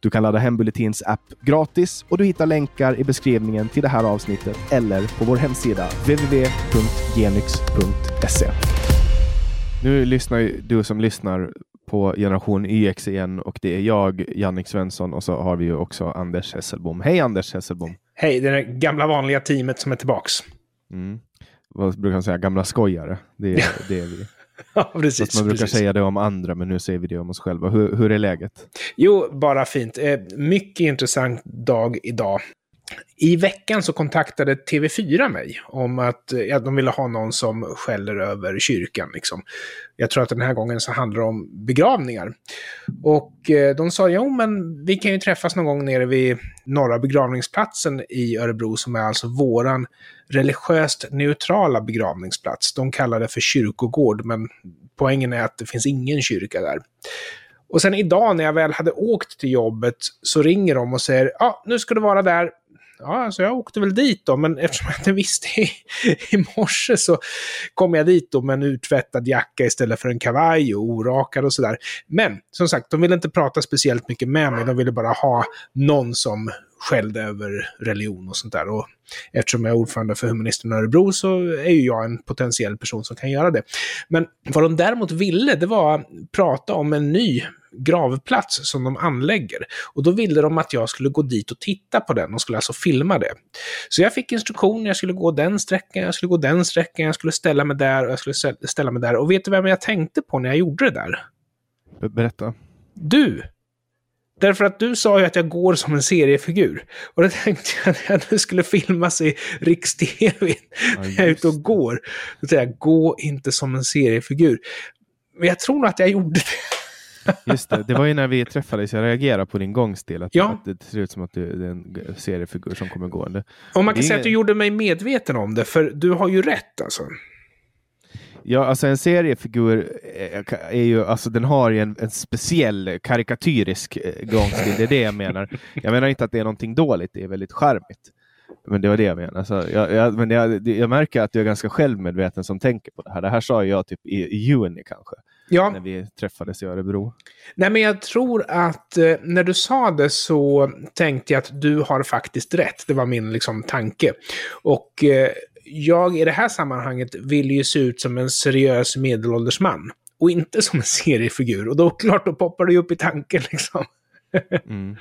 Du kan ladda hem Bulletins app gratis och du hittar länkar i beskrivningen till det här avsnittet eller på vår hemsida www.genix.se. Nu lyssnar ju du som lyssnar på Generation YX igen och det är jag, Jannik Svensson och så har vi ju också Anders Hesselbom. Hej Anders Hesselbom! Hej, det är det gamla vanliga teamet som är tillbaks. Mm. Vad brukar man säga? Gamla skojare. Det är, det är vi. Ja, precis. Fast man brukar precis. säga det om andra, men nu säger vi det om oss själva. Hur, hur är läget? Jo, bara fint. Eh, mycket intressant dag idag. I veckan så kontaktade TV4 mig om att eh, ja, de ville ha någon som skäller över kyrkan. Liksom. Jag tror att den här gången så handlar det om begravningar. Och eh, de sa, jo men vi kan ju träffas någon gång nere vid Norra begravningsplatsen i Örebro som är alltså våran religiöst neutrala begravningsplats. De kallar det för kyrkogård, men poängen är att det finns ingen kyrka där. Och sen idag när jag väl hade åkt till jobbet så ringer de och säger, ja, nu ska du vara där. Ja, alltså jag åkte väl dit då, men eftersom jag inte visste i, i morse så kom jag dit då med en urtvättad jacka istället för en kavaj och orakad och sådär. Men som sagt, de ville inte prata speciellt mycket med mig, de ville bara ha någon som skällde över religion och sånt där. Och eftersom jag är ordförande för Humanisterna Örebro så är ju jag en potentiell person som kan göra det. Men vad de däremot ville, det var att prata om en ny gravplats som de anlägger. Och då ville de att jag skulle gå dit och titta på den och skulle alltså filma det. Så jag fick instruktion, jag skulle gå den sträckan, jag skulle gå den sträckan, jag skulle ställa mig där och jag skulle ställa mig där. Och vet du vem jag tänkte på när jag gjorde det där? Be- Berätta. Du! Därför att du sa ju att jag går som en seriefigur. Och då tänkte jag att jag nu skulle filmas i Riks-TV när jag är ute och går. Då säger jag, gå inte som en seriefigur. Men jag tror nog att jag gjorde det. Just det, det var ju när vi träffades jag reagerade på din gångstil. Att, Ja. att det ser ut som att du är en seriefigur som kommer gående. Och man kan säga att du gjorde mig medveten om det, för du har ju rätt alltså. Ja, alltså en seriefigur är, är ju, alltså den har ju en, en speciell karikatyrisk eh, gångstil. Det är det jag menar. Jag menar inte att det är någonting dåligt, det är väldigt charmigt. Men det var det jag menade. Så jag, jag, men jag, jag märker att du är ganska självmedveten som tänker på det här. Det här sa jag typ i, i juni kanske, Ja, när vi träffades i Örebro. nej men jag tror att eh, när du sa det så tänkte jag att du har faktiskt rätt. Det var min liksom tanke. Och eh, jag i det här sammanhanget vill ju se ut som en seriös medelålders man. Och inte som en seriefigur. Och då klart, då poppar det ju upp i tanken liksom. Mm.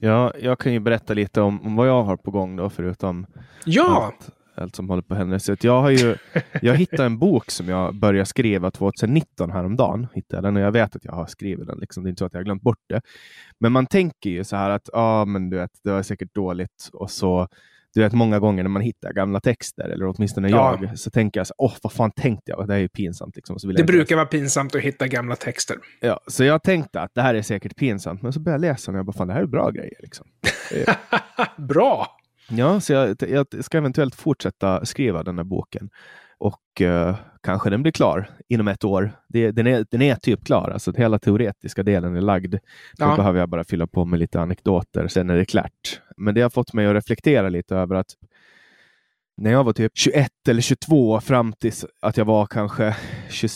Ja, jag kan ju berätta lite om, om vad jag har på gång då, förutom Ja! allt, allt som håller på att hända. Så jag, har ju, jag hittade en bok som jag började skriva 2019 häromdagen. Hittade den och jag vet att jag har skrivit den. Liksom. Det är inte så att jag har glömt bort det. Men man tänker ju så här att ah, men du vet, det var säkert dåligt. Och så, du vet, många gånger när man hittar gamla texter, eller åtminstone Ja. jag, så tänker jag så åh, vad fan tänkte jag? Det här är ju pinsamt. Liksom. Så vill Det brukar vara pinsamt att hitta gamla texter. Ja, så jag tänkte att det här är säkert pinsamt, men så började jag läsa och jag bara, fan det här är bra grejer. Liksom. Bra! Ja, så jag, jag ska eventuellt fortsätta skriva den här boken. Och eh, kanske den blir klar inom ett år. Det, den, är, den är typ klar, alltså hela teoretiska delen är lagd. Då Ja. behöver jag bara fylla på med lite anekdoter, sen är det klart. Men det har fått mig att reflektera lite över att när jag var typ 21 eller 22 fram tills att jag var kanske 20,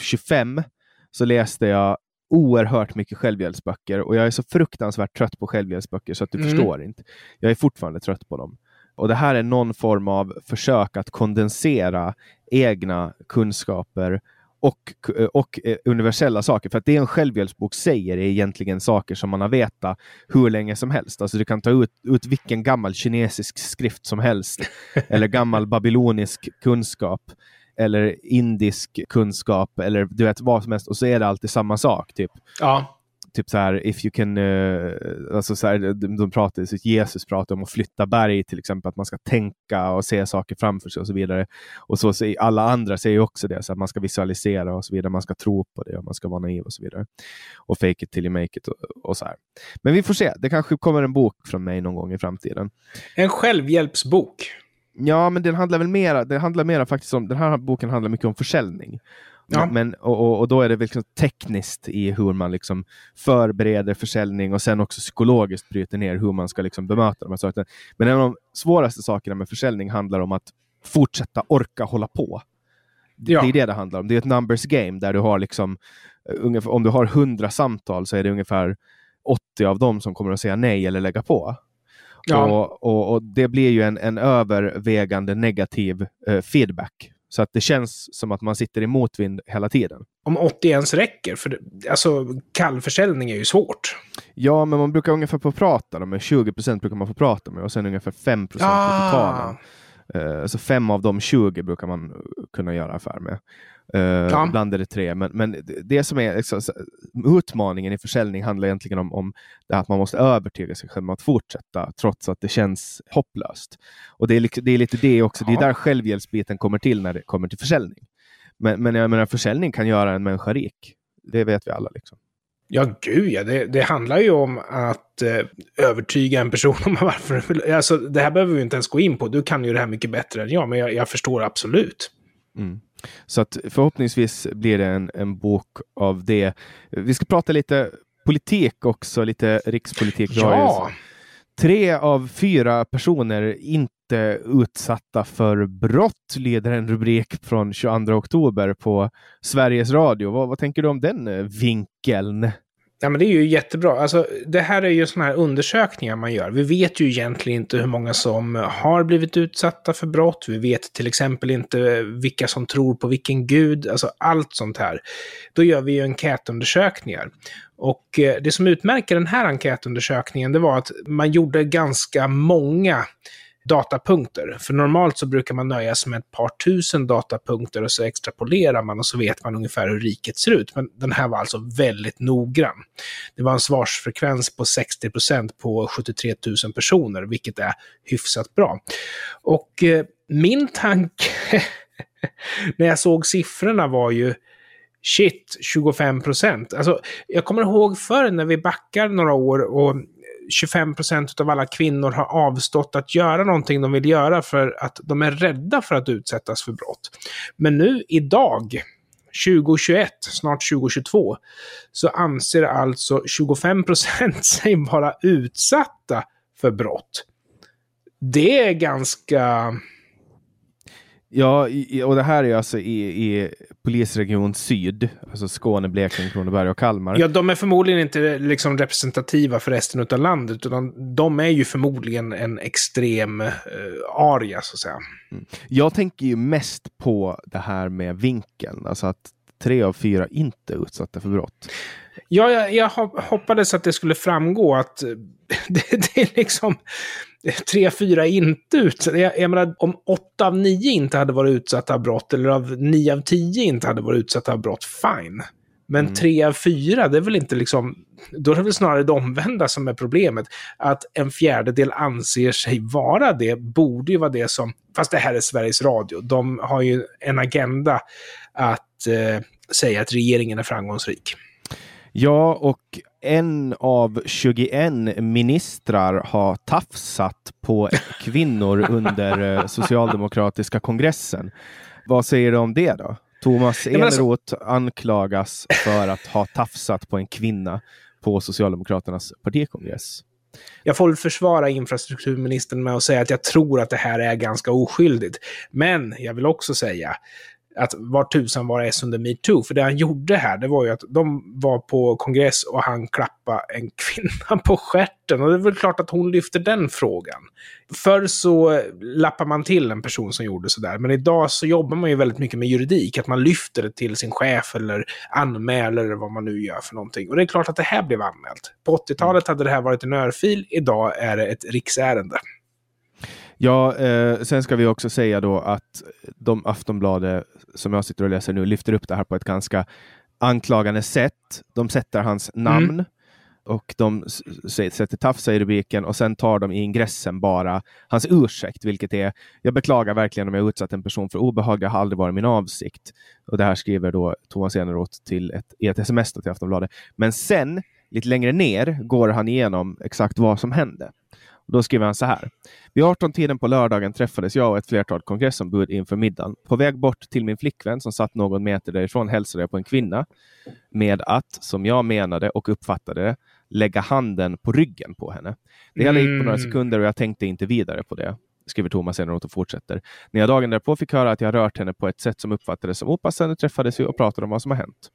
25 så läste jag oerhört mycket självhjälpsböcker och jag är så fruktansvärt trött på självhjälpsböcker så att du Mm. förstår inte. Jag är fortfarande trött på dem. Och det här är någon form av försök att kondensera egna kunskaper och, och eh, universella saker. För att det en självhjälpsbok säger är egentligen saker som man har vetat hur länge som helst. Alltså du kan ta ut, ut vilken gammal kinesisk skrift som helst eller gammal babylonisk kunskap eller indisk kunskap eller du vet vad som helst och så är det alltid samma sak. Typ Ja. Typ så här, if you can, eh, alltså så här, de, de pratar, så Jesus pratar om att flytta berg till exempel, att man ska tänka och se saker framför sig och så vidare. Och så säger alla andra säger också det, så att man ska visualisera och så vidare, man ska tro på det och man ska vara naiv och så vidare. Och fake it till you make it och, och så här. Men vi får se, det kanske kommer en bok från mig någon gång i framtiden. En självhjälpsbok. Ja, men den handlar väl mera, det handlar mera faktiskt om, den här boken handlar mycket om försäljning. Ja. Men, och, och, då är det liksom tekniskt i hur man liksom förbereder försäljning och sen också psykologiskt bryter ner hur man ska liksom bemöta de här sakerna. Men en av de svåraste sakerna med försäljning handlar om att fortsätta orka hålla på. Ja. Det är det det handlar om. Det är ett numbers game där du har liksom, ungefär, om du har 100 samtal så är det ungefär 80 av dem som kommer att säga nej eller lägga på. Ja. Och, och, och, det blir ju en, en övervägande negativ eh, feedback. Så att det känns som att man sitter i motvind hela tiden. Om 80 ens räcker? För det, alltså, kallförsäljning är ju svårt. Ja, men man brukar ungefär få prata med 20 procent brukar man få prata med och sen ungefär 5 procent ah. på totalen. Uh, så fem av de 20 brukar man kunna göra affär med. Uh, ja. Ibland är det tre, men, men det som är liksom, utmaningen i försäljning handlar egentligen om, om det att man måste övertyga sig själv om att fortsätta trots att det känns hopplöst. Och det är, det är lite det också, ja. det är där självhjälpsbiten kommer till när det kommer till försäljning. Men, men jag menar, försäljning kan göra en människa rik. Det vet vi alla. Liksom. Ja, gud ja. Det, det, handlar ju om att eh, övertyga en person om varför. Alltså, det här behöver vi inte ens gå in på. Du kan ju det här mycket bättre än jag, men jag, jag förstår absolut. Mm. Så att förhoppningsvis blir det en, en bok av det. Vi ska prata lite politik också, lite rikspolitik. Ja! Tre av fyra personer inte utsatta för brott, leder en rubrik från 22 oktober på Sveriges Radio. Vad, vad tänker du om den eh, vinkeln? Ja, men det är ju jättebra. Alltså, det här är ju sådana här undersökningar man gör. Vi vet ju egentligen inte hur många som har blivit utsatta för brott. Vi vet till exempel inte vilka som tror på vilken gud. Alltså allt sånt här. Då gör vi ju enkätundersökningar. Och eh, det som utmärker den här enkätundersökningen, det var att man gjorde ganska många datapunkter. För normalt så brukar man nöja sig med ett par tusen datapunkter och så extrapolerar man och så vet man ungefär hur riket ser ut. Men den här var alltså väldigt noggrann. Det var en svarsfrekvens på 60% på 73 000 personer, vilket är hyfsat bra. Och eh, min tanke när jag såg siffrorna var ju shit, 25 procent. Alltså, jag kommer ihåg förr när vi backar några år och 25 procent av alla kvinnor har avstått att göra någonting de vill göra för att de är rädda för att utsättas för brott. Men nu idag, 2021, snart 2022, så anser alltså 25 procent sig vara utsatta för brott. Det är ganska Ja, och det här är alltså i, i polisregion Syd, alltså Skåne, Blekinge, Kronoberg och Kalmar. Ja, de är förmodligen inte liksom representativa för resten av landet, utan de är ju förmodligen en extrem uh, aria, så att säga. Mm. Jag tänker ju mest på det här med vinkeln, alltså att tre av fyra inte är utsatta för brott. Ja, jag, jag hoppades att det skulle framgå att det, det är liksom tre, fyra inte utsatta. Jag, jag menar, om åtta av nio inte hade varit utsatta av brott, eller av nio av tio inte hade varit utsatta av brott, fine. Men mm. tre av fyra, det är väl inte liksom... Då är det väl snarare det omvända som är problemet. Att en fjärdedel anser sig vara det, borde ju vara det som... Fast det här är Sveriges Radio. De har ju en agenda att eh, säga att regeringen är framgångsrik. Ja, och en av 21 ministrar har tafsat på kvinnor under eh, socialdemokratiska kongressen. Vad säger du om det då? Thomas alltså- Eneroth anklagas för att ha tafsat på en kvinna på Socialdemokraternas partikongress. Jag får försvara infrastrukturministern med att säga att jag tror att det här är ganska oskyldigt. Men jag vill också säga att var tusan var S under metoo? För det han gjorde här, det var ju att de var på kongress och han klappade en kvinna på skärten. Och det är väl klart att hon lyfter den frågan. Förr så lappar man till en person som gjorde sådär, men idag så jobbar man ju väldigt mycket med juridik. Att man lyfter det till sin chef eller anmäler eller vad man nu gör för någonting. Och det är klart att det här blev anmält. På 80-talet hade det här varit en örfil, idag är det ett riksärende. Ja, eh, sen ska vi också säga då att de Aftonbladet som jag sitter och läser nu lyfter upp det här på ett ganska anklagande sätt. De sätter hans namn mm. och de sätter tafsa i rubriken och sen tar de i ingressen bara hans ursäkt, vilket är jag beklagar verkligen om jag utsatt en person för obehag. Det har aldrig varit min avsikt. Och det här skriver då Thomas Eneroth till ett, i ett sms till Aftonbladet. Men sen, lite längre ner, går han igenom exakt vad som hände. Då skriver han så här. Vid 18-tiden på lördagen träffades jag och ett flertal kongressombud inför middagen. På väg bort till min flickvän som satt någon meter därifrån hälsade jag på en kvinna med att, som jag menade och uppfattade det, lägga handen på ryggen på henne. Det hela gick på några Mm. sekunder och jag tänkte inte vidare på det, skriver Thomas Eneroth och fortsätter. När jag dagen därpå fick höra att jag rört henne på ett sätt som uppfattades som opassande träffades vi och pratade om vad som har hänt.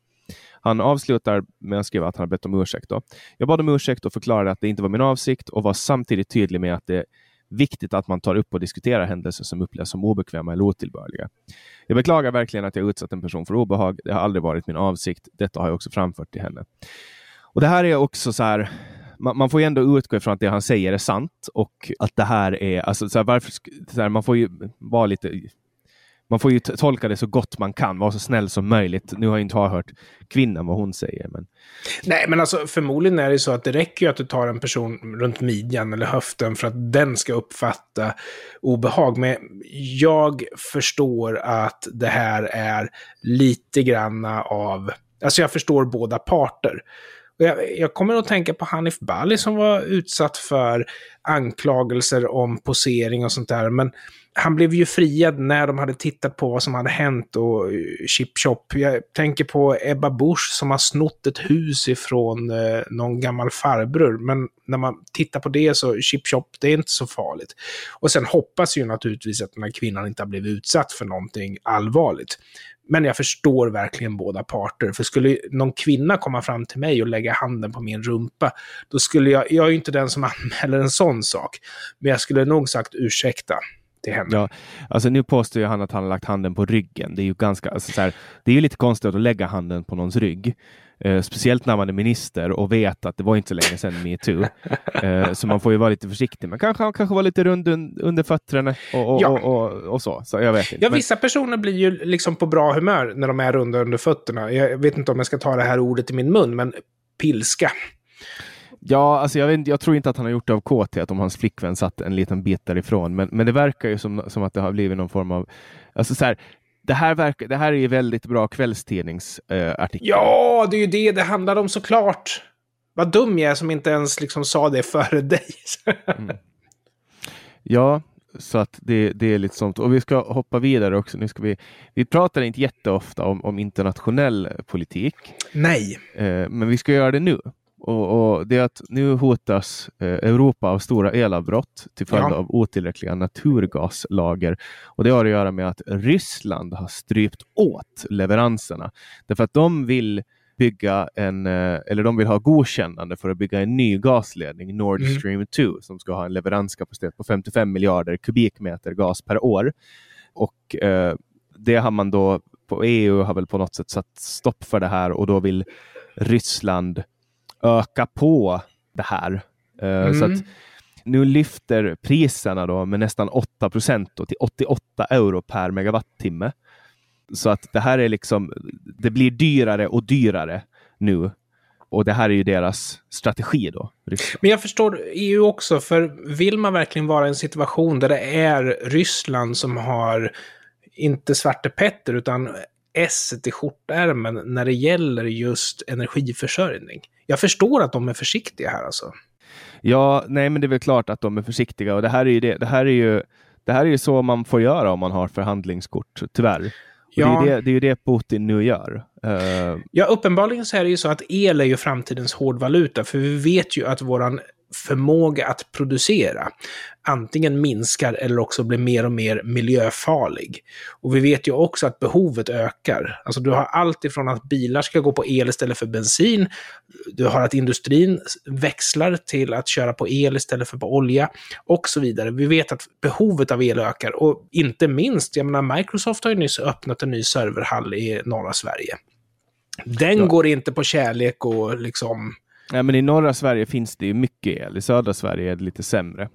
Han avslutar med att skriva att han har bett om ursäkt. Då. Jag bad om ursäkt och förklarade att det inte var min avsikt och var samtidigt tydlig med att det är viktigt att man tar upp och diskuterar händelser som upplevs som obekväma eller otillbörliga. Jag beklagar verkligen att jag utsatt en person för obehag. Det har aldrig varit min avsikt. Detta har jag också framfört till henne. Och Det här är också så här, man, man får ju ändå utgå ifrån att det han säger är sant och att det här är, alltså så här, varför, så här, man får ju vara lite man får ju tolka det så gott man kan, vara så snäll som möjligt. Nu har jag inte hört kvinnan vad hon säger, men Nej, men alltså förmodligen är det så att det räcker ju att du tar en person runt midjan eller höften för att den ska uppfatta obehag. Men jag förstår att det här är lite granna av... Alltså jag förstår båda parter. Jag, jag kommer att tänka på Hanif Bali som var utsatt för anklagelser om posering och sånt där. Men han blev ju friad när de hade tittat på vad som hade hänt och eh, Chip Chop. Jag tänker på Ebba Busch som har snott ett hus ifrån eh, någon gammal farbror. Men när man tittar på det så Chip Chop, det är inte så farligt. Och sen hoppas ju naturligtvis att den här kvinnan inte har blivit utsatt för någonting allvarligt. Men jag förstår verkligen båda parter. För skulle någon kvinna komma fram till mig och lägga handen på min rumpa, då skulle jag, jag är ju inte den som anmäler en sån sak, men jag skulle nog sagt ursäkta till henne. Ja, alltså nu påstår ju han att han har lagt handen på ryggen. Det är ju ganska, alltså så här, det är ju lite konstigt att lägga handen på någons rygg. Eh, speciellt när man är minister och vet att det var inte så länge sedan metoo. eh, så man får ju vara lite försiktig. Men kanske han kanske var lite rund un, under fötterna och, och, Ja. och, och, så. Så jag vet inte. Ja, Men- vissa personer blir ju liksom på bra humör när de är runda under fötterna. Jag vet inte om jag ska ta det här ordet i min mun, men pilska. Ja, alltså jag, vet, jag tror inte att han har gjort det av kåthet om hans flickvän satt en liten bit därifrån. Men, men det verkar ju som, som att det har blivit någon form av... Alltså så här, det, här verkar, det här är ju väldigt bra kvällstidningsartikel. Eh. Ja, det är ju det det handlar om såklart. Vad dum jag är som inte ens liksom sa det före dig. Ja, så att det, det är lite sånt. Och vi ska hoppa vidare också. Nu ska vi, vi pratar inte jätteofta om, om internationell politik, Nej. eh, men vi ska göra det nu. Och, och det är att nu hotas eh, Europa av stora elavbrott till följd Ja. av otillräckliga naturgaslager. Och det har att göra med att Ryssland har strypt åt leveranserna. Därför att de vill bygga en, eh, eller de vill ha godkännande för att bygga en ny gasledning, Nord Mm. Stream 2, som ska ha en leveranskapacitet på 55 miljarder kubikmeter gas per år. Och eh, det har man då på EU har väl på något sätt satt stopp för det här och då vill Ryssland öka på det här. Eh, Så Mm. att nu lyfter priserna då med nästan 8 procent till 88 euro per megawattimme. Så att det här är liksom, det blir dyrare och dyrare nu. Och det här är ju deras strategi då. Men jag förstår EU också, för vill man verkligen vara i en situation där det är Ryssland som har, inte Svarte Petter, utan S i skjortärmen när det gäller just energiförsörjning? Jag förstår att de är försiktiga här alltså. Ja, nej, men det är väl klart att de är försiktiga och det här är ju det. Det här är ju, det här är ju så man får göra om man har förhandlingskort, tyvärr. Ja. det, är ju det, det är ju det Putin nu gör. Eh, Ja, uppenbarligen så är det ju så att el är ju framtidens hårdvaluta, för vi vet ju att våran förmåga att producera antingen minskar eller också blir mer och mer miljöfarlig. Och vi vet ju också att behovet ökar. Alltså du har allt ifrån att bilar ska gå på el istället för bensin, du har att industrin växlar till att köra på el istället för på olja och så vidare. Vi vet att behovet av el ökar och inte minst, jag menar Microsoft har ju nyss öppnat en ny serverhall i norra Sverige. Den Ja. går inte på kärlek och liksom... nej, men I norra Sverige finns det ju mycket el. I södra Sverige är det lite sämre.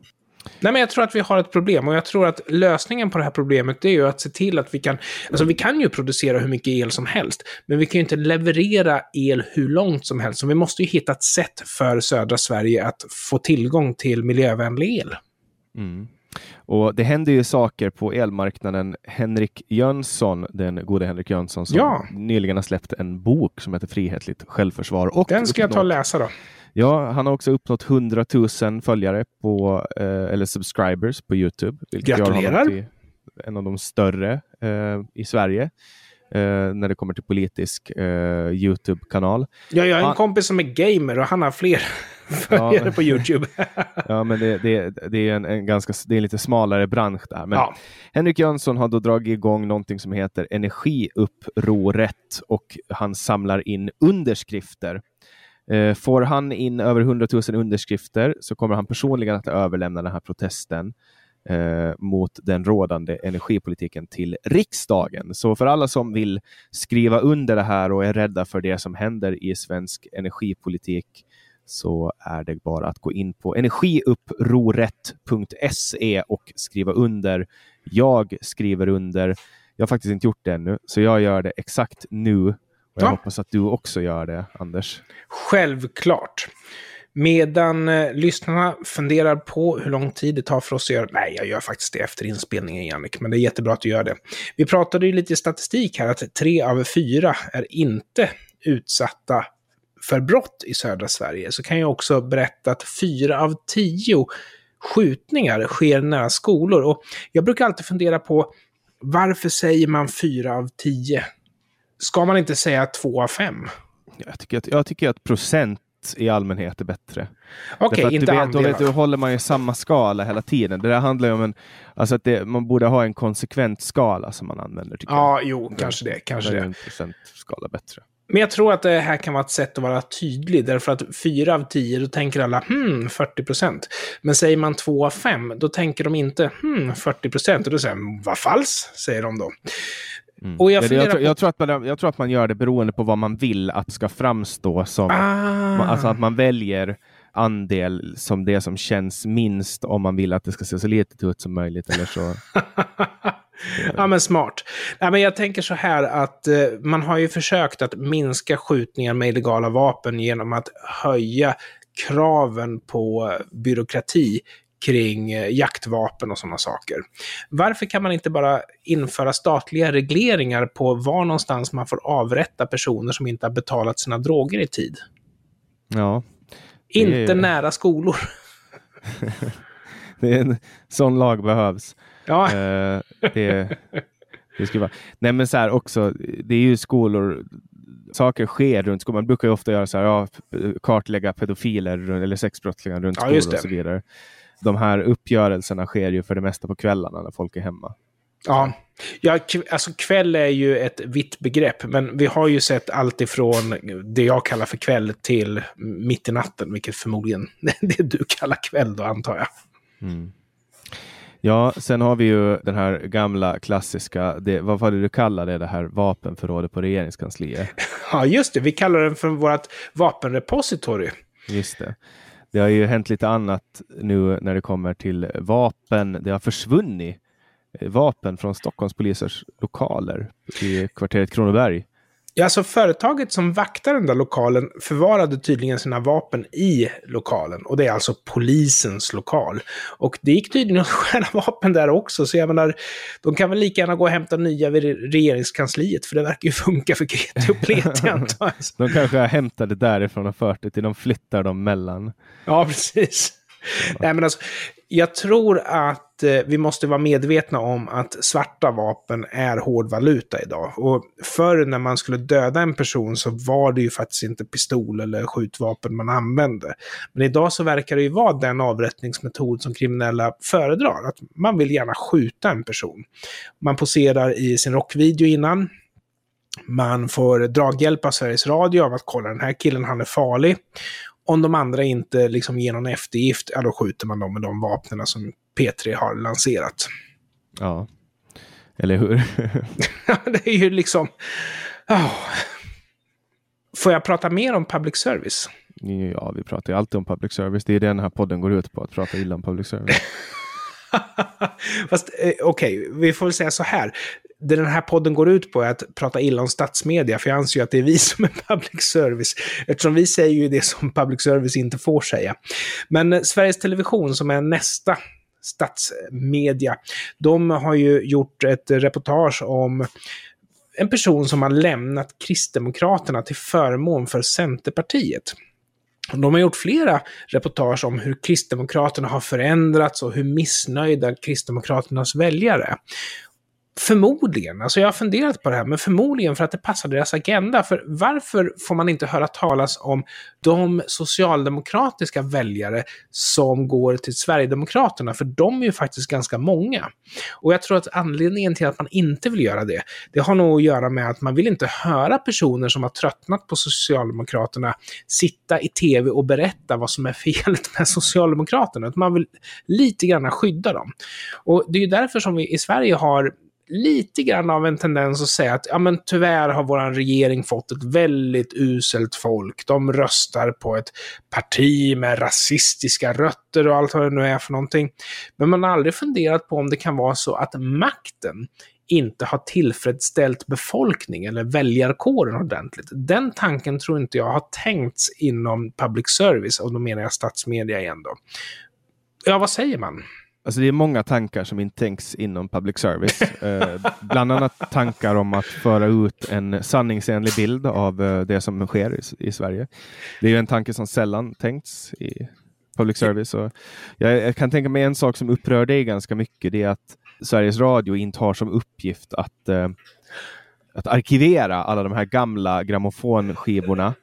Nej, men jag tror att vi har ett problem och jag tror att lösningen på det här problemet är ju att se till att vi kan... Alltså vi kan ju producera hur mycket el som helst, men vi kan ju inte leverera el hur långt som helst. Så vi måste ju hitta ett sätt för södra Sverige att få tillgång till miljövänlig el. Mm. Och det händer ju saker på elmarknaden. Henrik Jönsson, den gode Henrik Jönsson, som Ja. nyligen har släppt en bok som heter Frihetligt självförsvar. Och Den ska jag ta och uppnått- läsa då. Ja, han har också uppnått 100 000 följare på, eh, eller subscribers på Youtube. Vilket Gratulerar. en av de större eh, i Sverige eh, när det kommer till politisk eh, Youtube-kanal. Ja, jag har en Han- kompis som är gamer och han har fler följare på YouTube. Ja, men det, det, det är en, en ganska det är en lite smalare bransch där. Men ja. Henrik Jönsson har då dragit igång någonting som heter Energiupproret och han samlar in underskrifter. Eh, får han in över 100 000 underskrifter så kommer han personligen att överlämna den här protesten eh, mot den rådande energipolitiken till riksdagen. Så för alla som vill skriva under det här och är rädda för det som händer i svensk energipolitik så är det bara att gå in på energiupproret.se och skriva under. Jag skriver under. Jag har faktiskt inte gjort det ännu, så jag gör det exakt nu. Och jag Ja. hoppas att du också gör det, Anders. Självklart. Medan eh, lyssnarna funderar på hur lång tid det tar för oss att göra... Nej, jag gör faktiskt det efter inspelningen, Jannik. Men det är jättebra att du gör det. Vi pratade ju lite statistik här, att tre av fyra är inte utsatta för brott i södra Sverige. Så kan jag också berätta att fyra av tio skjutningar sker nära skolor. Och jag brukar alltid fundera på varför säger man fyra av tio? Ska man inte säga två av fem? Jag tycker att, jag tycker att procent i allmänhet är bättre. Okej, att inte du vet, då, vet, då håller man ju samma skala hela tiden. Det där handlar ju om en... Alltså att det, man borde ha en konsekvent skala som man använder, Ja, jo, kanske det. Kanske Där är det. en procentskala bättre. Men jag tror att det här kan vara ett sätt att vara tydlig, därför att fyra av tio, då tänker alla hmm, 40 procent. Men säger man två av fem, då tänker de inte hmm, 40 procent. Och då säger de, vad falskt, säger de då. Mm. Och jag jag, tror, jag, tror att man, jag tror att man gör det beroende på vad man vill att ska framstå som. Ah. Alltså att man väljer andel som det som känns minst om man vill att det ska se så litet ut som möjligt. Eller så. ja, men smart. Nej, men jag tänker så här att eh, man har ju försökt att minska skjutningar med illegala vapen genom att höja kraven på byråkrati kring eh, jaktvapen och sådana saker. Varför kan man inte bara införa statliga regleringar på var någonstans man får avrätta personer som inte har betalat sina droger i tid? Ja, Inte är- nära skolor. det är en sån lag behövs. Ja, Eh, det, det skulle vara. Nej, men så här också. Det är ju skolor. Saker sker runt skolor. Man brukar ju ofta göra så här, ja, kartlägga pedofiler eller sexbrottslingar runt Ja, skolor och så vidare. De här uppgörelserna sker ju för det mesta på kvällarna när folk är hemma. Ja, ja alltså kväll är ju ett vitt begrepp, men vi har ju sett allt ifrån det jag kallar för kväll till mitt i natten, vilket förmodligen det du kallar kväll då, antar jag. Ja, sen har vi ju den här gamla klassiska, det, vad var det du kallade det här vapenförrådet på regeringskansliet? Ja, just det, vi kallar den för vårt vapenrepository. Just det. Det har ju hänt lite annat nu när det kommer till vapen. Det har försvunnit vapen från Stockholmspolisers lokaler i kvarteret Kronoberg. Ja, alltså företaget som vaktar den där lokalen förvarade tydligen sina vapen i lokalen. Och det är alltså polisens lokal. Och det gick tydligen att stjäla vapen där också, så jag menar, de kan väl lika gärna gå och hämta nya vid regeringskansliet, för det verkar ju funka för kreti och pleti antar jag. De kanske det därifrån och fört det till, de flyttar dem mellan. Ja, precis. Nej, men alltså, jag tror att eh, vi måste vara medvetna om att svarta vapen är hårdvaluta idag. Och förr när man skulle döda en person så var det ju faktiskt inte pistol eller skjutvapen man använde. Men idag så verkar det ju vara den avrättningsmetod som kriminella föredrar. Att man vill gärna skjuta en person. Man poserar i sin rockvideo innan. Man får draghjälp av Sveriges Radio av att kolla den här killen, han är farlig. Om de andra inte liksom ger någon eftergift, ja då skjuter man dem med de vapnen som P3 har lanserat. Ja, eller hur? det är ju liksom... Oh. Får jag prata mer om public service? ja, vi pratar ju alltid om public service. Det är det den här podden går ut på, att prata illa om public service. Fast eh, okej, vi får väl säga så här. Det den här podden går ut på är att prata illa om statsmedia, för jag anser ju att det är vi som är public service. Eftersom vi säger ju det som public service inte får säga. Men Sveriges Television, som är nästa statsmedia. De har ju gjort ett reportage om en person som har lämnat Kristdemokraterna till förmån för Centerpartiet. De har gjort flera reportage om hur Kristdemokraterna har förändrats och hur missnöjda Kristdemokraternas väljare är. Förmodligen, alltså jag har funderat på det här, men förmodligen för att det passar deras agenda. För varför får man inte höra talas om de socialdemokratiska väljare som går till Sverigedemokraterna? För de är ju faktiskt ganska många. Och jag tror att anledningen till att man inte vill göra det, det har nog att göra med att man vill inte höra personer som har tröttnat på Socialdemokraterna sitta i tv och berätta vad som är felet med Socialdemokraterna. Att man vill lite grann skydda dem. Och det är ju därför som vi i Sverige har lite grann av en tendens att säga att ja, men tyvärr har vår regering fått ett väldigt uselt folk. De röstar på ett parti med rasistiska rötter och allt vad det nu är för någonting. Men man har aldrig funderat på om det kan vara så att makten inte har tillfredsställt befolkningen eller väljarkåren ordentligt. Den tanken tror inte jag har tänkts inom public service, och då menar jag statsmedia igen då. Ja, vad säger man? Alltså det är många tankar som inte tänks inom public service. Eh, bland annat tankar om att föra ut en sanningsenlig bild av eh, det som sker i, i, Sverige. Det är en tanke som sällan tänkts i public service. Och jag, jag, kan tänka mig en sak som upprör dig ganska mycket. Det är att Sveriges Radio inte har som uppgift att, eh, att arkivera alla de här gamla grammofonskivorna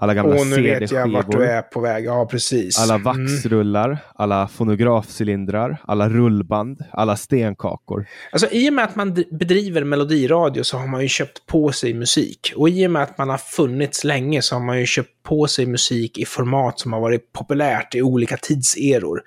alla gamla CD-skivor. nu vet jag vart du är på väg. Ja, precis. Alla mm. vaxrullar, mm. alla fonografcylindrar, alla rullband, alla stenkakor. Alltså i och med att man bedriver melodiradio så har man ju köpt på sig musik. Och i och med att man har funnits länge så har man ju köpt på sig musik i format som har varit populärt i olika tidseror.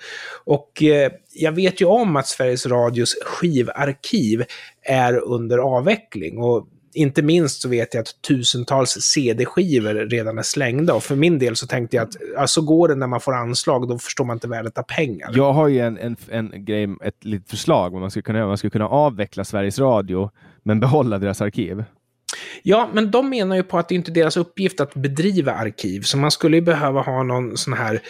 Och eh, jag vet ju om att Sveriges Radios skivarkiv är under avveckling. Och inte minst så vet jag att tusentals CD-skivor redan är slängda. Och för min del så tänkte jag att så går det när man får anslag, då förstår man inte värdet av pengar. Jag har ju en, en, en grej, ett litet förslag vad man skulle kunna göra. Man skulle kunna avveckla Sveriges Radio, men behålla deras arkiv. Ja, men de menar ju på att det inte är deras uppgift att bedriva arkiv, så man skulle ju behöva ha någon sån här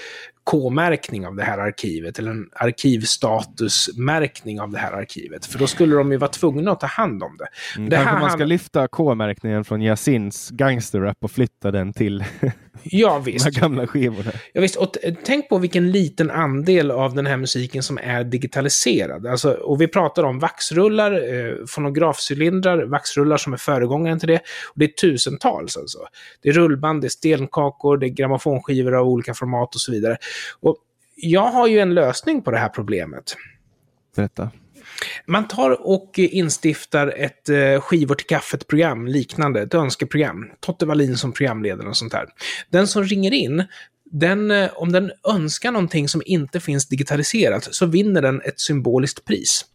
K-märkning av det här arkivet, eller en arkivstatusmärkning av det här arkivet. För då skulle de ju vara tvungna att ta hand om det. Mm, det kanske man ska lyfta K-märkningen från Yasins gangsterrap och flytta den till ja, visst. de här gamla skivorna. Ja, visst. Och tänk på vilken liten andel av den här musiken som är digitaliserad. Alltså, och vi pratar om vaxrullar, eh, fonografcylindrar, vaxrullar som är föregångaren till det. Och det är tusentals alltså. Det är rullband, det är stenkakor, det är grammofonskivor av olika format och så vidare. Och jag har ju en lösning på det här problemet. Berätta. Man tar och instiftar ett eh, skivor till kaffet-program, liknande, ett önskeprogram. Totte Wallin som programledare och sånt där. Den som ringer in, den, eh, om den önskar någonting som inte finns digitaliserat, så vinner den ett symboliskt pris.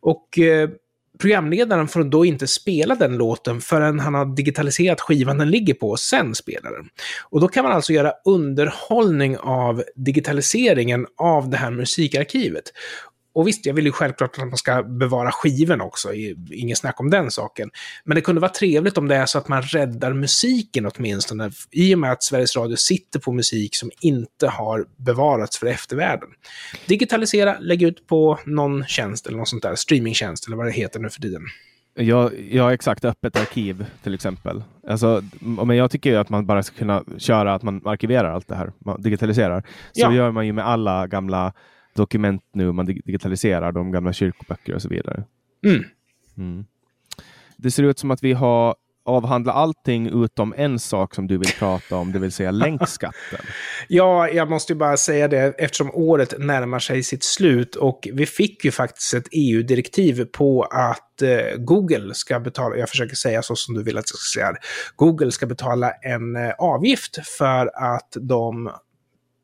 Och eh, programledaren får då inte spela den låten förrän han har digitaliserat skivan den ligger på och sen spelar den. Och då kan man alltså göra underhållning av digitaliseringen av det här musikarkivet. Och visst, jag vill ju självklart att man ska bevara skiven också, ingen snack om den saken. Men det kunde vara trevligt om det är så att man räddar musiken åtminstone, i och med att Sveriges Radio sitter på musik som inte har bevarats för eftervärlden. Digitalisera, lägg ut på någon tjänst eller något sånt där, streamingtjänst eller vad det heter nu för tiden. Ja, ja, exakt. Öppet arkiv till exempel. Alltså, men jag tycker att man bara ska kunna köra att man arkiverar allt det här, man digitaliserar. Så ja. gör man ju med alla gamla dokument nu, man digitaliserar de gamla kyrkoböcker och så vidare. Mm. Mm. Det ser ut som att vi har avhandlat allting utom en sak som du vill prata om, det vill säga länkskatten. ja, jag måste ju bara säga det eftersom året närmar sig sitt slut och vi fick ju faktiskt ett EU-direktiv på att eh, Google ska betala, jag försöker säga så som du vill att jag ska säga, Google ska betala en eh, avgift för att de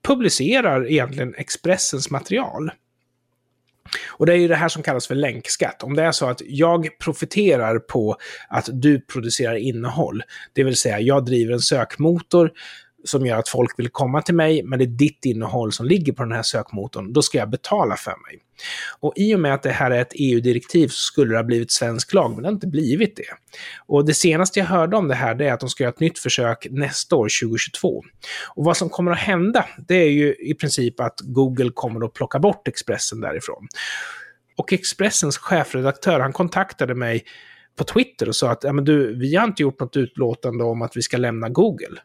publicerar egentligen Expressens material. Och det är ju det här som kallas för länkskatt. Om det är så att jag profiterar på att du producerar innehåll, det vill säga jag driver en sökmotor som gör att folk vill komma till mig, men det är ditt innehåll som ligger på den här sökmotorn, då ska jag betala för mig. Och i och med att det här är ett EU-direktiv så skulle det ha blivit svensk lag, men det har inte blivit det. Och det senaste jag hörde om det här det är att de ska göra ett nytt försök nästa år, 2022. Och vad som kommer att hända, det är ju i princip att Google kommer att plocka bort Expressen därifrån. Och Expressens chefredaktör, han kontaktade mig på Twitter och sa att ja, men du, vi har inte gjort något utlåtande om att vi ska lämna Google.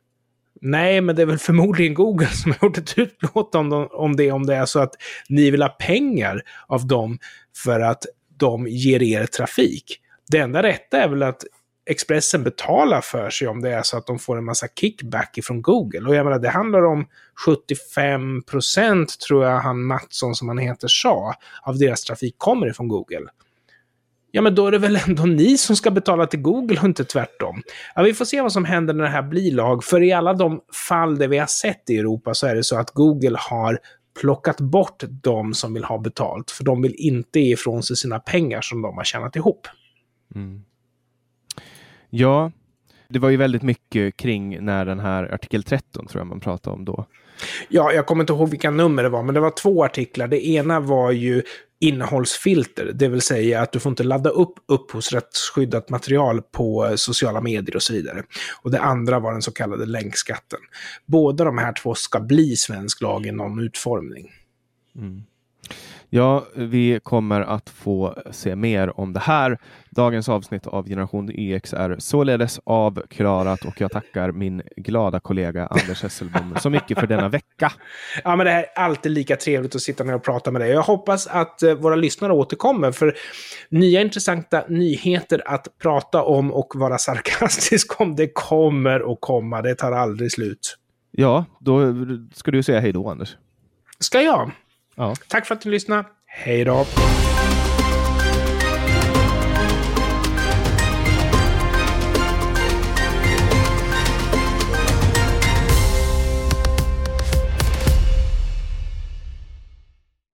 Nej, men det är väl förmodligen Google som har gjort ett utlåtande om det, om det är så att ni vill ha pengar av dem för att de ger er trafik. Det enda rätta är väl att Expressen betalar för sig om det är så att de får en massa kickback ifrån Google. Och jag menar, det handlar om 75 procent, tror jag han Mattsson, som han heter, sa, av deras trafik kommer ifrån Google ja men då är det väl ändå ni som ska betala till Google och inte tvärtom. Ja, vi får se vad som händer när det här blir lag, för i alla de fall där vi har sett i Europa så är det så att Google har plockat bort de som vill ha betalt, för de vill inte ge ifrån sig sina pengar som de har tjänat ihop. Mm. Ja, det var ju väldigt mycket kring när den här artikel 13 tror jag man pratade om då. Ja, jag kommer inte ihåg vilka nummer det var, men det var två artiklar. Det ena var ju innehållsfilter, det vill säga att du får inte ladda upp upphovsrättsskyddat material på eh, sociala medier och så vidare. Och det andra var den så kallade länkskatten. Båda de här två ska bli svensk lag i någon utformning. Mm. Ja, vi kommer att få se mer om det här. Dagens avsnitt av Generation YX är således avklarat och jag tackar min glada kollega Anders Hesselbom så mycket för denna vecka. Ja, men det är alltid lika trevligt att sitta ner och prata med dig. Jag hoppas att eh, våra lyssnare återkommer för nya intressanta nyheter att prata om och vara sarkastisk om, det kommer att komma. Det tar aldrig slut. Ja, då ska du säga hej då, Anders. Ska jag? Ja. Tack för att du lyssnade. Hej då!